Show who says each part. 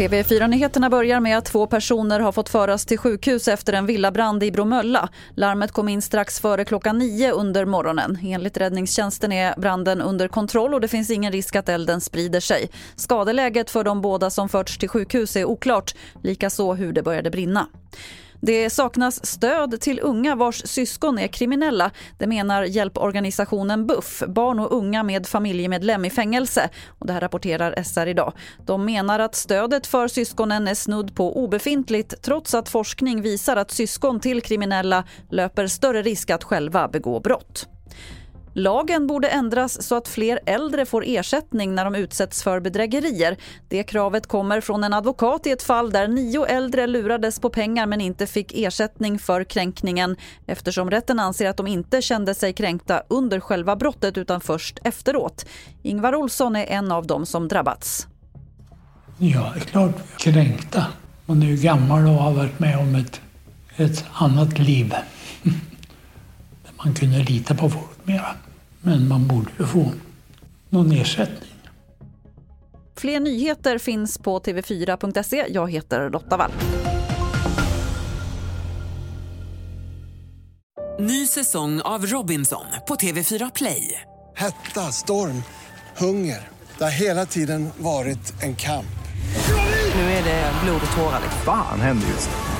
Speaker 1: TV4-nyheterna börjar med att två personer har fått föras till sjukhus efter en villabrand i Bromölla. Larmet kom in strax före klockan nio under morgonen. Enligt räddningstjänsten är branden under kontroll och det finns ingen risk att elden sprider sig. Skadeläget för de båda som förts till sjukhus är oklart, likaså hur det började brinna. Det saknas stöd till unga vars syskon är kriminella. Det menar hjälporganisationen BUFF, barn och unga med familjemedlem i fängelse. Och det här rapporterar SR idag. De menar att stödet för syskonen är snudd på obefintligt trots att forskning visar att syskon till kriminella löper större risk att själva begå brott. Lagen borde ändras så att fler äldre får ersättning när de utsätts för bedrägerier. Det kravet kommer från en advokat i ett fall där nio äldre lurades på pengar men inte fick ersättning för kränkningen eftersom rätten anser att de inte kände sig kränkta under själva brottet utan först efteråt. Ingvar Olsson är en av dem som drabbats.
Speaker 2: Ja, det är klart kränkta. Man är ju gammal och har varit med om ett, ett annat liv. Man kunde lita på folk mera. Men man borde ju få någon ersättning.
Speaker 1: Fler nyheter finns på tv4.se. Jag heter Lotta Wall.
Speaker 3: Ny säsong av Robinson på TV4 Play.
Speaker 4: Hetta, storm, hunger. Det har hela tiden varit en kamp.
Speaker 3: Nu är det blod och tårar.
Speaker 5: Fan händer just nu.